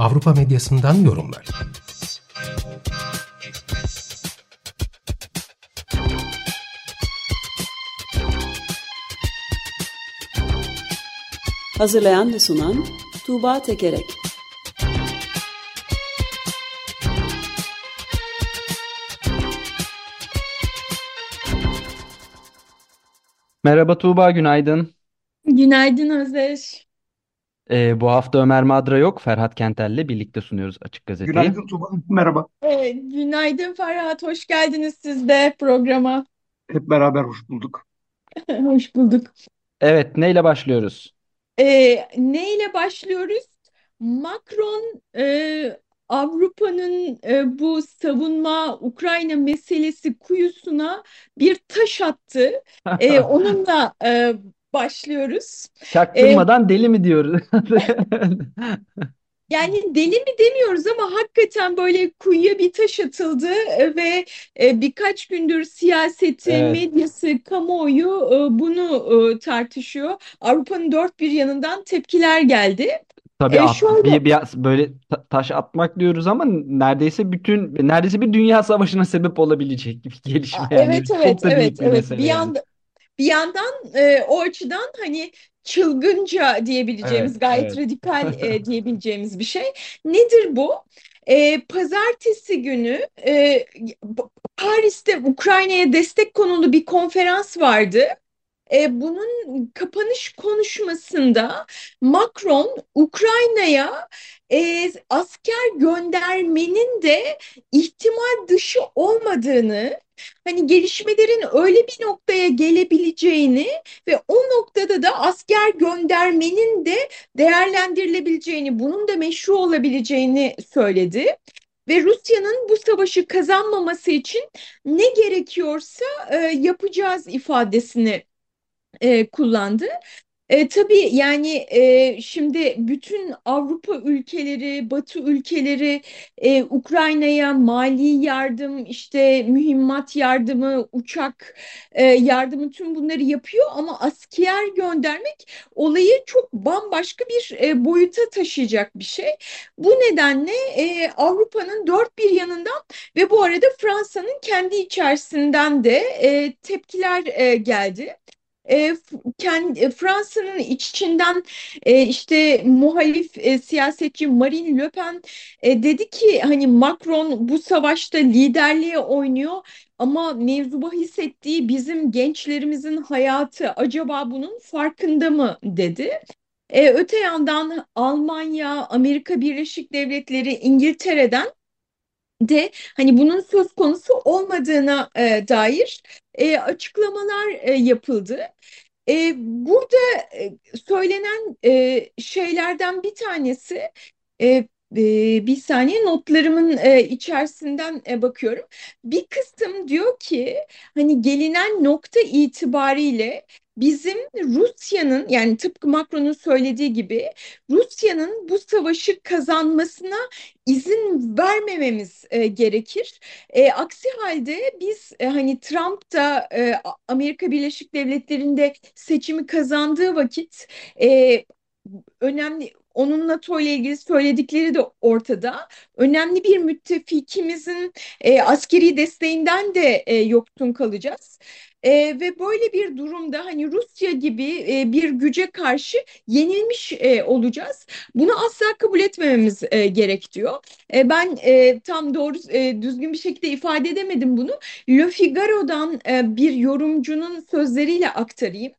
Avrupa medyasından yorumlar. Hazırlayan ve sunan Tuğba Tekerek Merhaba Tuğba, günaydın. Günaydın Özdeş. Ee, bu hafta Ömer Madra yok, Ferhat Kentel'le birlikte sunuyoruz Açık Gazete'yi. Günaydın Tuğba. Merhaba. Ee, günaydın Ferhat, hoş geldiniz siz de programa. Hep beraber hoş bulduk. Hoş bulduk. Evet, neyle başlıyoruz? Ee, neyle başlıyoruz? Macron e, Avrupa'nın e, bu savunma Ukrayna meselesi kuyusuna bir taş attı. E, onunla e, başlıyoruz. Çaktırmadan deli mi diyoruz? Yani deli mi demiyoruz ama hakikaten böyle kuyuya bir taş atıldı e, ve e, birkaç gündür siyaseti, Evet. medyası, kamuoyu e, bunu tartışıyor. Avrupa'nın dört bir yanından tepkiler geldi. Tabii E, at, şöyle bir, bir böyle ta- taş atmak diyoruz ama neredeyse bütün neredeyse bir dünya savaşına sebep olabilecek bir gelişme yani. evet Çok evet da büyük evet bir evet bir yani. yanda bir yandan e, o açıdan hani çılgınca diyebileceğimiz Evet, gayet evet. radikal e, diyebileceğimiz bir şey. Nedir bu? E, pazartesi günü e, Paris'te Ukrayna'ya destek konulu bir konferans vardı. E, bunun kapanış konuşmasında Macron Ukrayna'ya e, asker göndermenin de ihtimal dışı olmadığını, hani gelişmelerin öyle bir noktaya gelebileceğini ve o noktada da asker göndermenin de değerlendirilebileceğini, bunun da meşru olabileceğini söyledi. Ve Rusya'nın bu savaşı kazanmaması için ne gerekiyorsa e, yapacağız ifadesini e, kullandı. E, tabii yani e, şimdi bütün Avrupa ülkeleri, Batı ülkeleri e, Ukrayna'ya mali yardım, işte mühimmat yardımı, uçak e, yardımı tüm bunları yapıyor ama asker göndermek olayı çok bambaşka bir e, boyuta taşıyacak bir şey. Bu nedenle e, Avrupa'nın dört bir yanından ve bu arada Fransa'nın kendi içerisinden de e, tepkiler e, geldi. E, e, Fransa'nın içinden e, işte muhalif e, siyasetçi Marine Le Pen dedi ki hani Macron bu savaşta liderliğe oynuyor ama mevzu bahis ettiği bizim gençlerimizin hayatı acaba bunun farkında mı dedi. Öte yandan Almanya, Amerika Birleşik Devletleri, İngiltere'den de hani bunun söz konusu olmadığına e, dair e, açıklamalar e, yapıldı. E, burada e, söylenen e, şeylerden bir tanesi e, bir saniye notlarımın içerisinden e, bakıyorum. Bir kısım diyor ki hani gelinen nokta itibariyle bizim Rusya'nın yani tıpkı Macron'un söylediği gibi Rusya'nın bu savaşı kazanmasına izin vermememiz e, gerekir. E, aksi halde biz e, hani Trump da e, Amerika Birleşik Devletleri'nde seçimi kazandığı vakit e, önemli onun NATO ile ilgili söyledikleri de ortada. Önemli bir müttefikimizin e, askeri desteğinden de e, yoksun kalacağız. E, ve böyle bir durumda hani Rusya gibi e, bir güce karşı yenilmiş e, olacağız. Bunu asla kabul etmememiz e, gerek diyor. E, ben e, tam doğru e, düzgün bir şekilde ifade edemedim bunu. Le Figaro'dan e, bir yorumcunun sözleriyle aktarayım.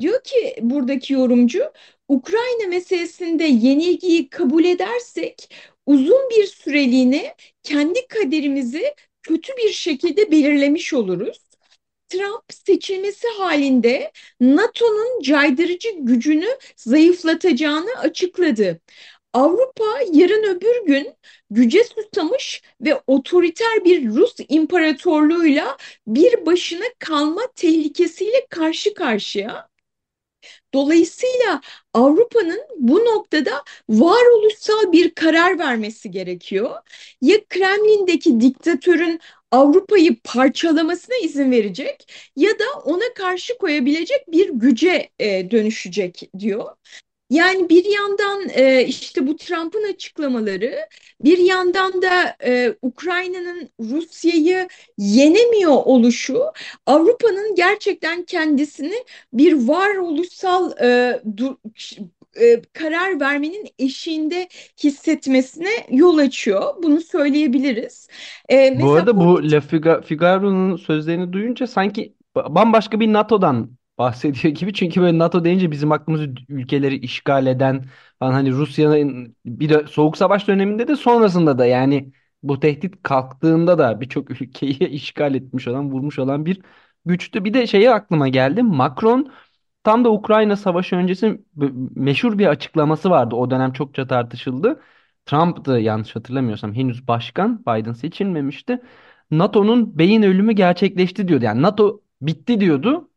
Diyor ki buradaki yorumcu Ukrayna meselesinde yenilgiyi kabul edersek uzun bir süreliğine kendi kaderimizi kötü bir şekilde belirlemiş oluruz. Trump seçilmesi halinde NATO'nun caydırıcı gücünü zayıflatacağını açıkladı. Avrupa yarın öbür gün güce susamış ve otoriter bir Rus imparatorluğuyla bir başına kalma tehlikesiyle karşı karşıya. Dolayısıyla Avrupa'nın bu noktada varoluşsal bir karar vermesi gerekiyor. Ya Kremlin'deki diktatörün Avrupa'yı parçalamasına izin verecek ya da ona karşı koyabilecek bir güce e, dönüşecek diyor. Yani bir yandan e, işte bu Trump'ın açıklamaları, bir yandan da e, Ukrayna'nın Rusya'yı yenemiyor oluşu, Avrupa'nın gerçekten kendisini bir varoluşsal e, du, e, karar vermenin eşiğinde hissetmesine yol açıyor. Bunu söyleyebiliriz. E, Bu arada bu La Figa- Figaro'nun sözlerini duyunca sanki ba- bambaşka bir NATO'dan bahsediyor gibi. Çünkü böyle NATO deyince bizim aklımızı ülkeleri işgal eden falan hani Rusya'nın bir de Soğuk Savaş döneminde de sonrasında da yani bu tehdit kalktığında da birçok ülkeyi işgal etmiş olan, vurmuş olan bir güçtü. Bir de şeye aklıma geldi. Macron Tam da Ukrayna Savaşı öncesi meşhur bir açıklaması vardı. O dönem çokça tartışıldı. Trump'tı yanlış hatırlamıyorsam henüz başkan. Biden seçilmemişti. NATO'nun beyin ölümü gerçekleşti diyordu. Yani NATO bitti diyordu.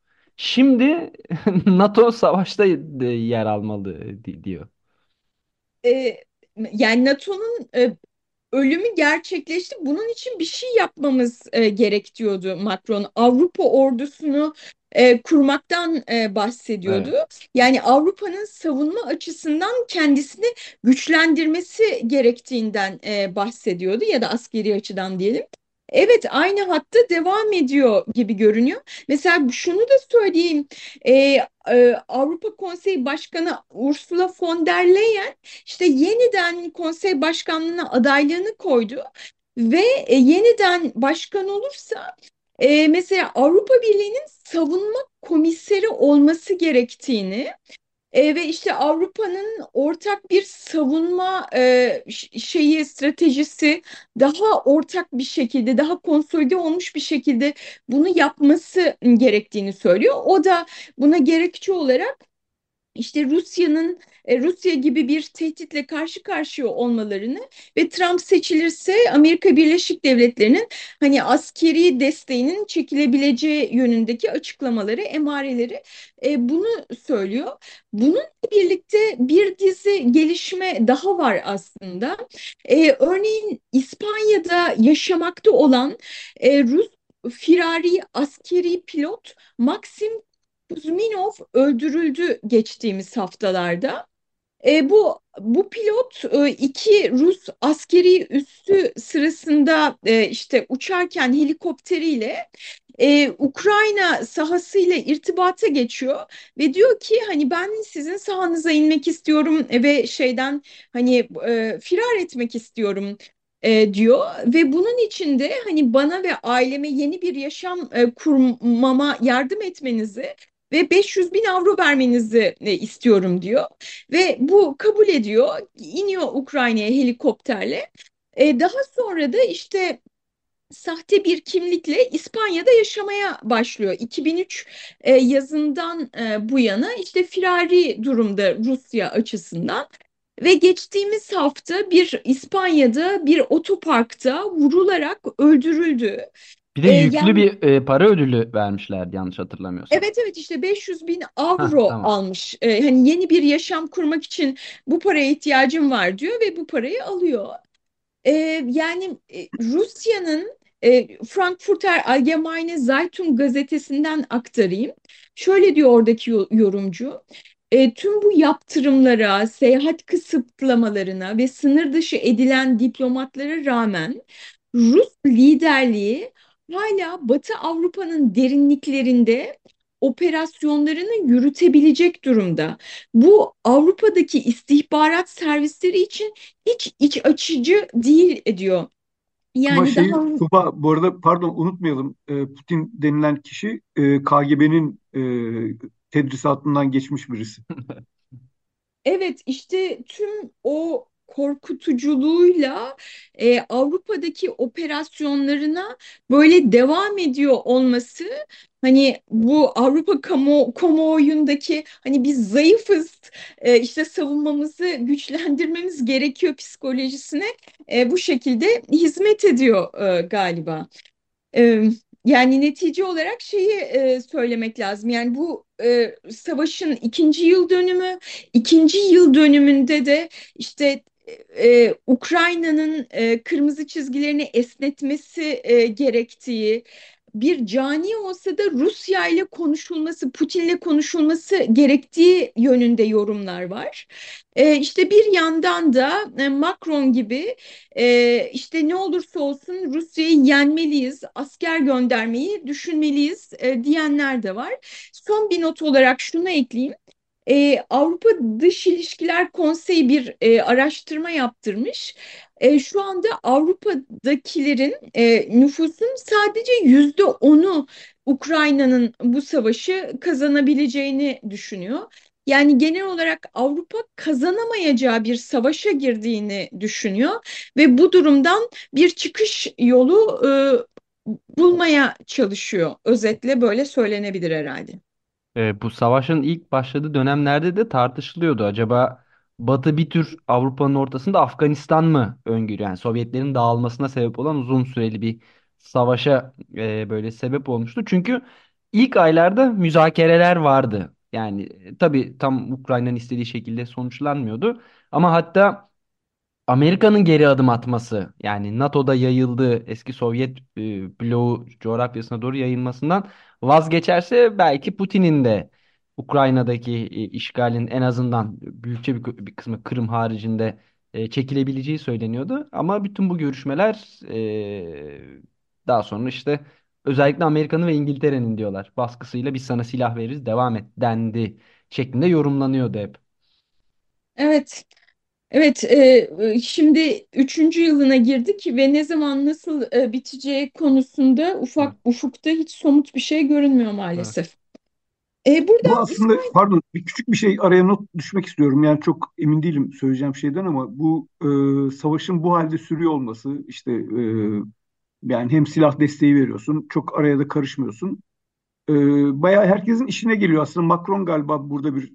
Şimdi NATO savaşta e, yer almalı di- diyor. e, yani NATO'nun e, ölümü gerçekleşti. Bunun için bir şey yapmamız e, gerek diyordu Macron. Avrupa ordusunu e, kurmaktan e, bahsediyordu. Evet. Yani Avrupa'nın savunma açısından kendisini güçlendirmesi gerektiğinden e, bahsediyordu ya da askeri açıdan diyelim. Evet, aynı hatta devam ediyor gibi görünüyor. Mesela şunu da söyleyeyim. E, e, Avrupa Konseyi Başkanı Ursula von der Leyen işte yeniden konsey başkanlığına adaylığını koydu ve e, yeniden başkan olursa e, mesela Avrupa Birliği'nin savunma komiseri olması gerektiğini e, ve işte Avrupa'nın ortak bir savunma e, şeyi stratejisi daha ortak bir şekilde daha konsolide olmuş bir şekilde bunu yapması gerektiğini söylüyor. O da buna gerekçe olarak işte Rusya'nın e, Rusya gibi bir tehditle karşı karşıya olmalarını ve Trump seçilirse Amerika Birleşik Devletleri'nin hani askeri desteğinin çekilebileceği yönündeki açıklamaları, emareleri e, bunu söylüyor. Bununla birlikte bir dizi gelişme daha var aslında. E, örneğin İspanya'da yaşamakta olan e, Rus firari askeri pilot Maxim Kuzminov öldürüldü geçtiğimiz haftalarda. E, bu bu pilot e, iki Rus askeri üssü sırasında e, işte uçarken helikopteriyle e, Ukrayna sahasıyla irtibata geçiyor ve diyor ki hani ben sizin sahanıza inmek istiyorum ve şeyden hani e, firar etmek istiyorum e, diyor ve bunun için de hani bana ve aileme yeni bir yaşam e, kurmama yardım etmenizi ve 500 bin avro vermenizi e, istiyorum diyor. Ve bu kabul ediyor. iniyor Ukrayna'ya helikopterle. E, daha sonra da işte sahte bir kimlikle İspanya'da yaşamaya başlıyor. 2003 e, yazından e, bu yana işte firari durumda Rusya açısından. Ve geçtiğimiz hafta bir İspanya'da bir otoparkta vurularak öldürüldü. Bir de E, yüklü yani bir e, para ödülü vermişlerdi yanlış hatırlamıyorsam. Evet evet işte 500 bin Hah, avro tamam. almış. Ee, hani yeni bir yaşam kurmak için bu paraya ihtiyacım var diyor ve bu parayı alıyor. Ee, yani e, Rusya'nın e, Frankfurter Allgemeine Zeitung gazetesinden aktarayım. Şöyle diyor oradaki yo- yorumcu. E, tüm bu yaptırımlara, seyahat kısıtlamalarına ve sınır dışı edilen diplomatlara rağmen Rus liderliği hala Batı Avrupa'nın derinliklerinde operasyonlarını yürütebilecek durumda. Bu Avrupa'daki istihbarat servisleri için hiç iç açıcı değil diyor. Ama Yani şey daha Tuba bu arada pardon unutmayalım e, Putin denilen kişi e, KGB'nin e, tedrisatından geçmiş birisi. Evet işte tüm o korkutuculuğuyla e, Avrupa'daki operasyonlarına böyle devam ediyor olması hani bu Avrupa kamu kamuoyundaki hani biz zayıfız e, işte savunmamızı güçlendirmemiz gerekiyor psikolojisine e, bu şekilde hizmet ediyor e, galiba. E, yani netice olarak şeyi e, söylemek lazım. Yani bu e, savaşın ikinci yıl dönümü, ikinci yıl dönümünde de işte e, Ukrayna'nın e, kırmızı çizgilerini esnetmesi e, gerektiği, bir cani olsa da Rusya ile konuşulması, Putin'le konuşulması gerektiği yönünde yorumlar var. E, işte bir yandan da e, Macron gibi e, işte ne olursa olsun Rusya'yı yenmeliyiz, asker göndermeyi düşünmeliyiz e, diyenler de var. Son bir not olarak şunu ekleyeyim e, Avrupa Dış İlişkiler Konseyi bir e, araştırma yaptırmış. E, şu anda Avrupa'dakilerin e, nüfusun sadece yüzde onu Ukrayna'nın bu savaşı kazanabileceğini düşünüyor. Yani genel olarak Avrupa kazanamayacağı bir savaşa girdiğini düşünüyor ve bu durumdan bir çıkış yolu e, bulmaya çalışıyor. Özetle böyle söylenebilir herhalde. E, bu savaşın ilk başladığı dönemlerde de tartışılıyordu. Acaba Batı bir tür Avrupa'nın ortasında Afganistan mı öngörüyor? Yani Sovyetlerin dağılmasına sebep olan uzun süreli bir savaşa e, böyle sebep olmuştu. Çünkü ilk aylarda müzakereler vardı. Yani e, tabii tam Ukrayna'nın istediği şekilde sonuçlanmıyordu. Ama hatta Amerika'nın geri adım atması yani NATO'da yayıldığı eski Sovyet e, bloğu coğrafyasına doğru yayılmasından vazgeçerse belki Putin'in de Ukrayna'daki e, işgalin en azından büyükçe bir, bir kısmı Kırım haricinde e, çekilebileceği söyleniyordu. Ama bütün bu görüşmeler e, daha sonra işte özellikle Amerika'nın ve İngiltere'nin diyorlar baskısıyla biz sana silah veririz devam et dendi şeklinde yorumlanıyordu hep. Evet. Evet, e, şimdi üçüncü yılına girdik ve ne zaman nasıl e, biteceği konusunda ufak ufukta hiç somut bir şey görünmüyor maalesef. E, Bu buradan aslında İsmail, pardon bir küçük bir şey araya not düşmek istiyorum. Yani çok emin değilim söyleyeceğim şeyden ama bu e, savaşın bu halde sürüyor olması işte e, yani hem silah desteği veriyorsun, çok araya da karışmıyorsun. E, bayağı herkesin işine geliyor aslında. Macron galiba burada bir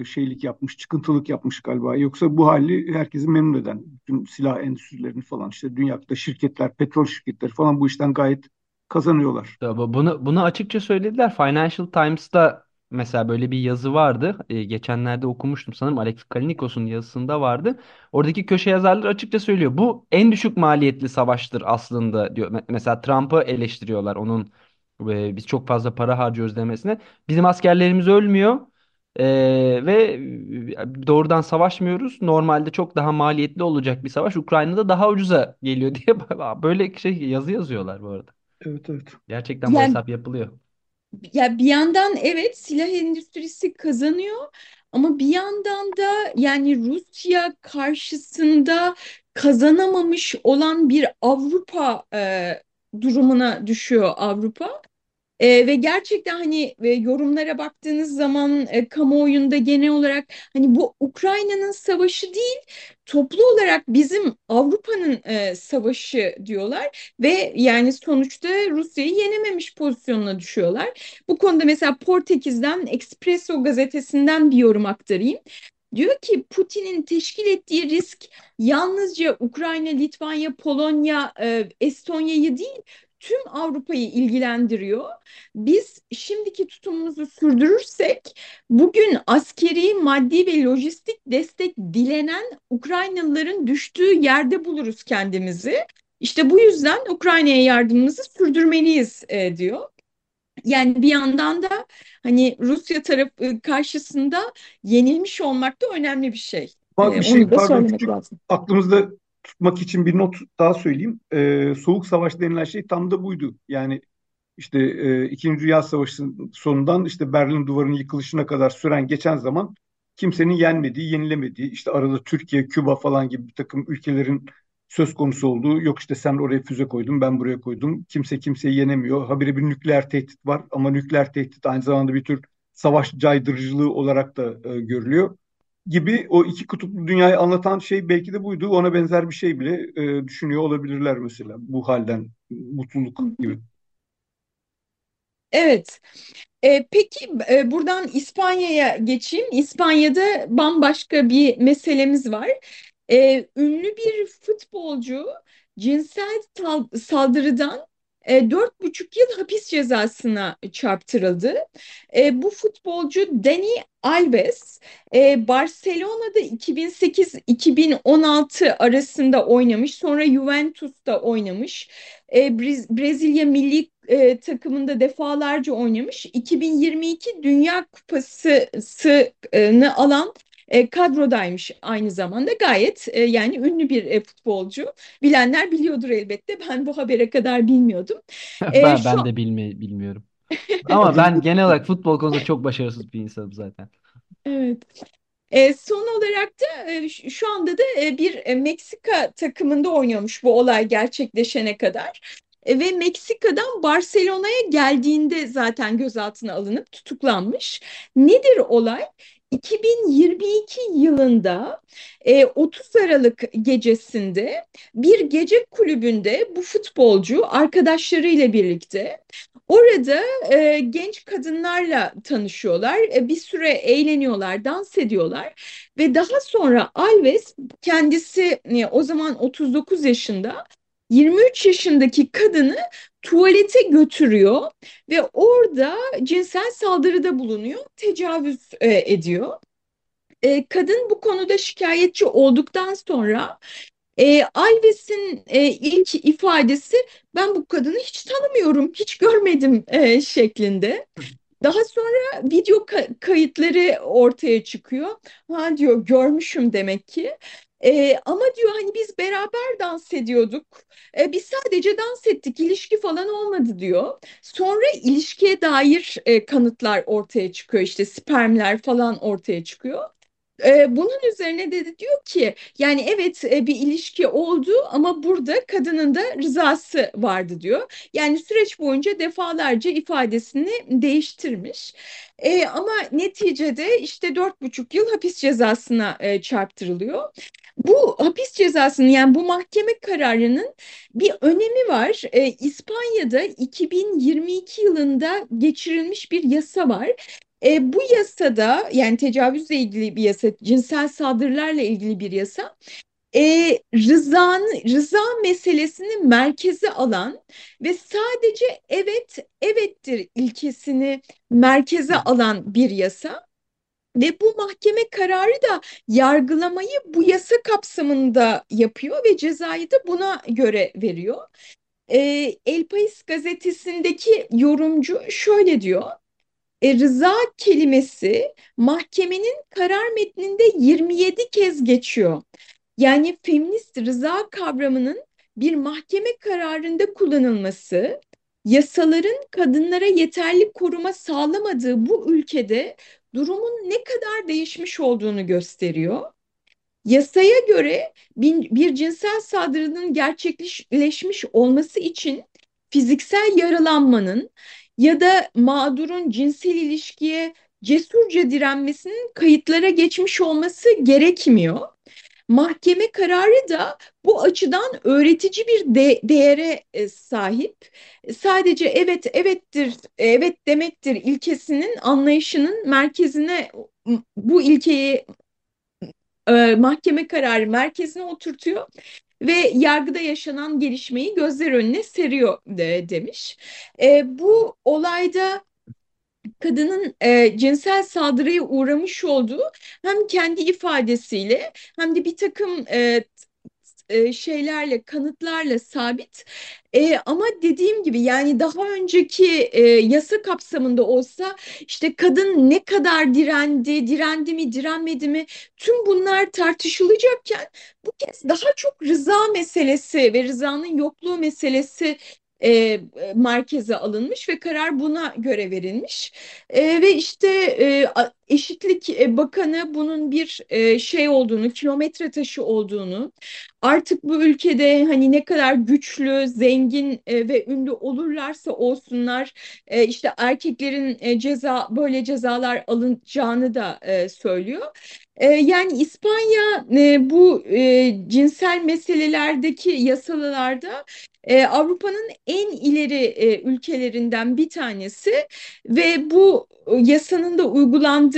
e, şeylik yapmış, çıkıntılık yapmış galiba. Yoksa bu hali herkesi memnun eden, bütün silah endüstrilerini falan işte dünyada şirketler, petrol şirketleri falan bu işten gayet kazanıyorlar. Ya bu- Bunu bunu açıkça söylediler. Financial Times'ta mesela böyle bir yazı vardı. Ee, geçenlerde okumuştum sanırım Alex Kalinikos'un yazısında vardı. Oradaki köşe yazarları açıkça söylüyor. Bu en düşük maliyetli savaştır aslında diyor. Me- Mesela Trump'ı eleştiriyorlar onun e, biz çok fazla para harcıyoruz demesine. Bizim askerlerimiz ölmüyor. Ee, ve e, doğrudan savaşmıyoruz. Normalde çok daha maliyetli olacak bir savaş Ukrayna'da daha ucuza geliyor diye böyle şey yazı yazıyorlar bu arada. Evet evet. Gerçekten bu yani hesap yapılıyor. ya bir yandan evet silah endüstrisi kazanıyor ama bir yandan da yani Rusya karşısında kazanamamış olan bir Avrupa e, durumuna düşüyor Avrupa. E, ve gerçekten hani e, yorumlara baktığınız zaman e, kamuoyunda genel olarak hani bu Ukrayna'nın savaşı değil toplu olarak bizim Avrupa'nın e, savaşı diyorlar ve yani sonuçta Rusya'yı yenememiş pozisyonuna düşüyorlar. Bu konuda mesela Portekiz'den Expresso gazetesinden bir yorum aktarayım. Diyor ki Putin'in teşkil ettiği risk yalnızca Ukrayna, Litvanya, Polonya, e, Estonya'yı değil tüm Avrupa'yı ilgilendiriyor. Biz şimdiki tutumumuzu sürdürürsek bugün askeri, maddi ve lojistik destek dilenen Ukraynalıların düştüğü yerde buluruz kendimizi. İşte bu yüzden Ukrayna'ya yardımımızı sürdürmeliyiz e, diyor. Yani bir yandan da hani Rusya tarafı karşısında yenilmiş olmak da önemli bir şey. Bir E, şey onu da pardon küçük lazım. aklımızda tutmak için bir not daha söyleyeyim. Ee, Soğuk Savaş denilen şey tam da buydu. Yani işte e, İkinci Dünya Savaşı'nın sonundan işte Berlin Duvarı'nın yıkılışına kadar süren geçen zaman kimsenin yenmediği, yenilemediği, işte arada Türkiye, Küba falan gibi bir takım ülkelerin söz konusu olduğu, yok işte sen oraya füze koydun, ben buraya koydum, kimse kimseyi yenemiyor. Habire bir nükleer tehdit var ama nükleer tehdit aynı zamanda bir tür savaş caydırıcılığı olarak da e, görülüyor gibi o iki kutuplu dünyayı anlatan şey belki de buydu. Ona benzer bir şey bile e, düşünüyor olabilirler mesela bu halden mutluluk gibi. Evet. E, peki e, buradan İspanya'ya geçeyim. İspanya'da bambaşka bir meselemiz var. E, ünlü bir futbolcu cinsel saldırıdan dört buçuk yıl hapis cezasına çarptırıldı. E, bu futbolcu Dani Alves e, Barcelona'da 2008-2016 arasında oynamış. Sonra Juventus'ta oynamış. E, Brez- Brezilya milli e, takımında defalarca oynamış. 2022 Dünya Kupası'nı alan e, kadrodaymış aynı zamanda. Gayet e, yani ünlü bir e, futbolcu. Bilenler biliyordur elbette. Ben bu habere kadar bilmiyordum. E, Ben şu ben de bilme, bilmiyorum. Ama ben genel olarak futbol konusunda çok başarısız bir insanım zaten. evet. E, son olarak da e, şu anda da e, bir e, Meksika takımında oynuyormuş bu olay gerçekleşene kadar. E, ve Meksika'dan Barcelona'ya geldiğinde zaten gözaltına alınıp tutuklanmış. Nedir olay? 2022 yılında e, 30 Aralık gecesinde bir gece kulübünde bu futbolcu arkadaşlarıyla birlikte orada e, genç kadınlarla tanışıyorlar. E, bir süre eğleniyorlar, dans ediyorlar ve daha sonra Alves kendisi e, o zaman 39 yaşında 23 yaşındaki kadını tuvalete götürüyor ve orada cinsel saldırıda bulunuyor, tecavüz e, ediyor. E, kadın bu konuda şikayetçi olduktan sonra e, Alves'in e, ilk ifadesi ben bu kadını hiç tanımıyorum, hiç görmedim e, şeklinde. Daha sonra video ka- kayıtları ortaya çıkıyor. Ha diyor görmüşüm demek ki. Ee, ama diyor hani biz beraber dans ediyorduk. Ee, biz sadece dans ettik, ilişki falan olmadı diyor. Sonra ilişkiye dair e, kanıtlar ortaya çıkıyor. İşte spermler falan ortaya çıkıyor. Bunun üzerine de diyor ki yani evet e, bir ilişki oldu ama burada kadının da rızası vardı diyor. Yani süreç boyunca defalarca ifadesini değiştirmiş. Ee, ama neticede işte dört buçuk yıl hapis cezasına e, çarptırılıyor. Bu hapis cezasının yani bu mahkeme kararının bir önemi var. Ee, İspanya'da 2022 yılında geçirilmiş bir yasa var. E, bu yasada yani tecavüzle ilgili bir yasa, cinsel saldırılarla ilgili bir yasa, e, rızanı, rıza meselesini merkeze alan ve sadece evet evettir ilkesini merkeze alan bir yasa. Ve bu mahkeme kararı da yargılamayı bu yasa kapsamında yapıyor ve cezayı da buna göre veriyor. E, El País gazetesindeki yorumcu şöyle diyor. E, rıza kelimesi mahkemenin karar metninde 27 kez geçiyor. Yani feminist rıza kavramının bir mahkeme kararında kullanılması, yasaların kadınlara yeterli koruma sağlamadığı bu ülkede durumun ne kadar değişmiş olduğunu gösteriyor. Yasaya göre bir, cinsel saldırının gerçekleşmiş olması için fiziksel yaralanmanın ya da mağdurun cinsel ilişkiye cesurca direnmesinin kayıtlara geçmiş olması gerekmiyor. Mahkeme kararı da bu açıdan öğretici bir de değere e, sahip. Sadece evet evettir, evet demektir ilkesinin anlayışının merkezine bu ilkeyi e, mahkeme kararı merkezine oturtuyor ve yargıda yaşanan gelişmeyi gözler önüne seriyor de, demiş. E, bu olayda kadının e, cinsel saldırıya uğramış olduğu hem kendi ifadesiyle hem de bir takım e, e, şeylerle, kanıtlarla sabit. E, ama dediğim gibi yani daha önceki e, yasa kapsamında olsa işte kadın ne kadar direndi, direndi mi, direnmedi mi tüm bunlar tartışılacakken bu kez daha çok rıza meselesi ve rızanın yokluğu meselesi e, merkeze alınmış ve karar buna göre verilmiş. E, ve işte e, Eşitlik Bakanı bunun bir e, şey olduğunu, kilometre taşı olduğunu, artık bu ülkede hani ne kadar güçlü, zengin e, ve ünlü olurlarsa olsunlar, e, işte erkeklerin e, ceza böyle cezalar alınacağını da e, söylüyor. E, yani İspanya e, bu e, cinsel meselelerdeki yasalarda e, Avrupa'nın en ileri e, ülkelerinden bir tanesi ve bu yasanın da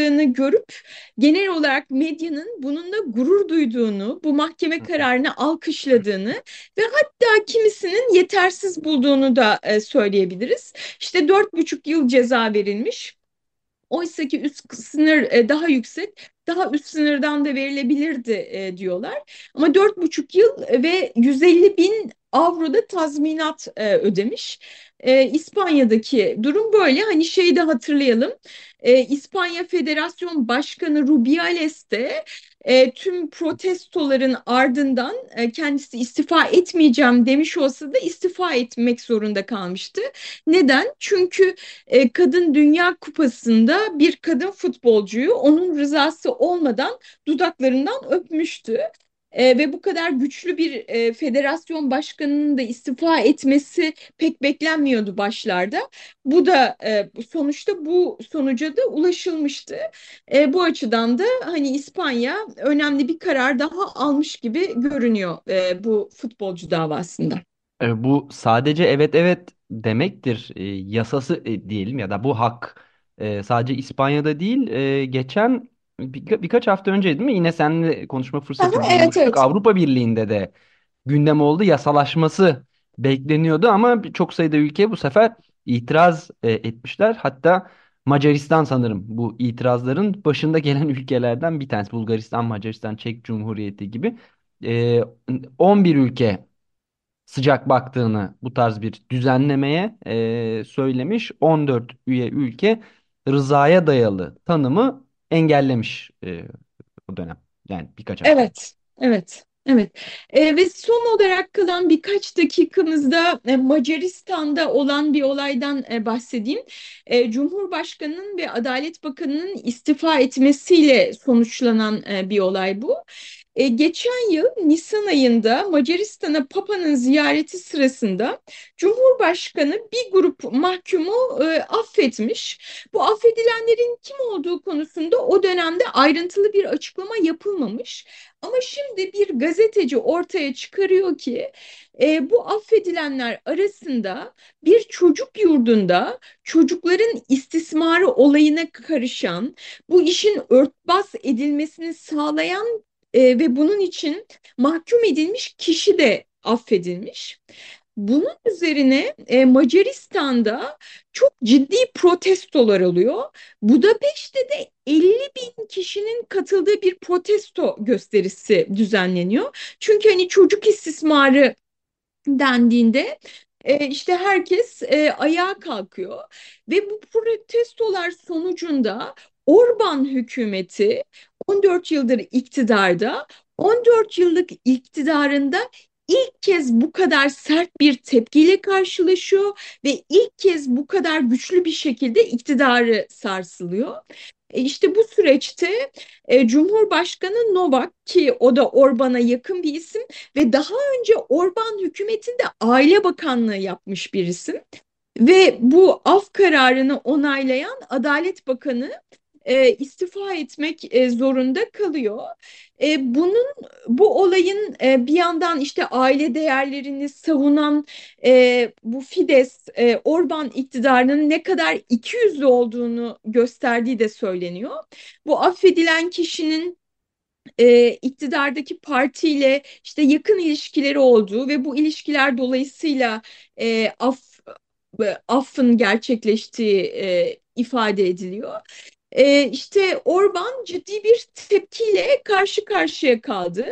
uygulandığını görüp genel olarak medyanın bununla gurur duyduğunu, bu mahkeme kararını alkışladığını ve hatta kimisinin yetersiz bulduğunu da e, söyleyebiliriz. İşte dört buçuk yıl ceza verilmiş. Oysa ki üst sınır e, daha yüksek, daha üst sınırdan da verilebilirdi e, diyorlar. Ama dört buçuk yıl ve 150 bin avroda tazminat e, ödemiş. E, İspanya'daki durum böyle. Hani şeyi de hatırlayalım. E, İspanya Federasyon Başkanı Rubiales de e, tüm protestoların ardından e, kendisi istifa etmeyeceğim demiş olsa da istifa etmek zorunda kalmıştı. Neden? Çünkü e, Kadın Dünya Kupası'nda bir kadın futbolcuyu onun rızası olmadan dudaklarından öpmüştü. E, ve bu kadar güçlü bir e, federasyon başkanının da istifa etmesi pek beklenmiyordu başlarda. Bu da e, sonuçta bu sonuca da ulaşılmıştı. E, bu açıdan da hani İspanya önemli bir karar daha almış gibi görünüyor e, bu futbolcu davasında. E, bu sadece evet evet demektir. E, yasası e, diyelim ya da bu hak e, sadece İspanya'da değil. E, geçen bir, birkaç hafta önce değil mi? Yine seninle konuşma fırsatı Aha, evet bulmuştuk. evet. Avrupa Birliği'nde de gündem oldu. Yasalaşması bekleniyordu ama çok sayıda ülke bu sefer itiraz e, etmişler. Hatta Macaristan sanırım bu itirazların başında gelen ülkelerden bir tanesi. Bulgaristan, Macaristan, Çek Cumhuriyeti gibi. E, 11 ülke sıcak baktığını bu tarz bir düzenlemeye e, söylemiş. 14 üye ülke rızaya dayalı tanımı engellemiş e, o dönem. Yani birkaç hafta. Evet, evet, evet. E, ve son olarak kalan birkaç dakikamızda e, Macaristan'da olan bir olaydan e, bahsedeyim. E, Cumhurbaşkanı'nın ve Adalet Bakanı'nın istifa etmesiyle sonuçlanan e, bir olay bu. E, geçen yıl Nisan ayında Macaristan'a Papa'nın ziyareti sırasında Cumhurbaşkanı bir grup mahkumu e, affetmiş. Bu affedilenlerin kim olduğu konusunda o dönemde ayrıntılı bir açıklama yapılmamış. Ama şimdi bir gazeteci ortaya çıkarıyor ki e, bu affedilenler arasında bir çocuk yurdunda çocukların istismarı olayına karışan, bu işin örtbas edilmesini sağlayan e, ve bunun için mahkum edilmiş kişi de affedilmiş. Bunun üzerine e, Macaristan'da çok ciddi protestolar oluyor. Budapeşte de 50 bin kişinin katıldığı bir protesto gösterisi düzenleniyor. Çünkü hani çocuk istismarı dendiğinde e, işte herkes e, ayağa kalkıyor ve bu protestolar sonucunda Orban hükümeti 14 yıldır iktidarda 14 yıllık iktidarında ilk kez bu kadar sert bir tepkiyle karşılaşıyor ve ilk kez bu kadar güçlü bir şekilde iktidarı sarsılıyor. E işte bu süreçte e, Cumhurbaşkanı Novak ki o da Orban'a yakın bir isim ve daha önce Orban hükümetinde Aile Bakanlığı yapmış bir isim. Ve bu af kararını onaylayan Adalet Bakanı e, istifa etmek e, zorunda kalıyor. E, bunun bu olayın e, bir yandan işte aile değerlerini savunan e, bu Fides e, Orban iktidarının ne kadar ikiyüzlü olduğunu gösterdiği de söyleniyor. Bu affedilen kişinin e, iktidardaki partiyle işte yakın ilişkileri olduğu ve bu ilişkiler dolayısıyla e, af affın gerçekleştiği e, ifade ediliyor e, işte Orban ciddi bir tepkiyle karşı karşıya kaldı.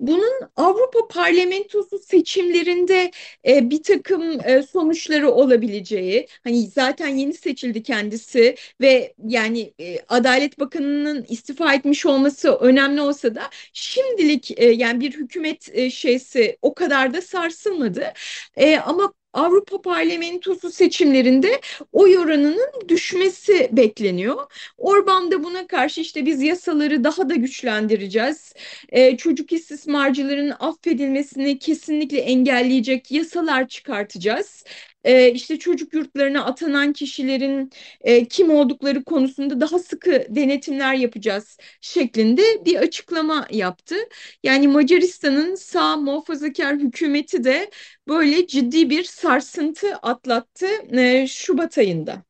Bunun Avrupa Parlamentosu seçimlerinde e, bir takım e, sonuçları olabileceği, hani zaten yeni seçildi kendisi ve yani e, Adalet Bakanı'nın istifa etmiş olması önemli olsa da şimdilik e, yani bir hükümet e, şeysi o kadar da sarsılmadı. E, ama Avrupa Parlamentosu seçimlerinde oy oranının düşmesi bekleniyor. Orban da buna karşı işte biz yasaları daha da güçlendireceğiz. Ee, çocuk istismarcıların affedilmesini kesinlikle engelleyecek yasalar çıkartacağız e, işte çocuk yurtlarına atanan kişilerin e, kim oldukları konusunda daha sıkı denetimler yapacağız şeklinde bir açıklama yaptı. Yani Macaristan'ın sağ muhafazakar hükümeti de böyle ciddi bir sarsıntı atlattı e, Şubat ayında.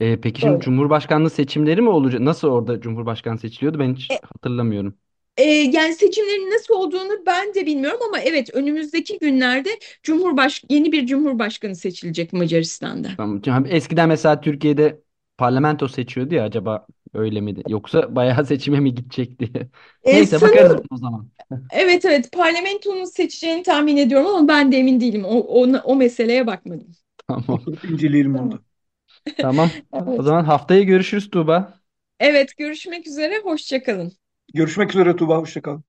E, peki şimdi Böyle. Cumhurbaşkanlığı seçimleri mi olacak? Nasıl orada Cumhurbaşkanı seçiliyordu? Ben hiç hatırlamıyorum. E, yani seçimlerin nasıl olduğunu ben de bilmiyorum ama evet önümüzdeki günlerde Cumhurbaş yeni bir cumhurbaşkanı seçilecek Macaristan'da. Tamam. Eskiden mesela Türkiye'de parlamento seçiyordu ya acaba öyle miydi? Yoksa bayağı seçime mi gidecekti? E, Neyse sanırım bakarız o zaman. evet evet parlamentonun seçeceğini tahmin ediyorum ama ben de emin değilim. O, o, o meseleye bakmadım. Tamam. İnceleyelim onu. Tamam. O Evet. zaman haftaya görüşürüz Tuğba. Evet görüşmek üzere hoşça kalın. Görüşmek üzere Tuğba. Hoşça kal.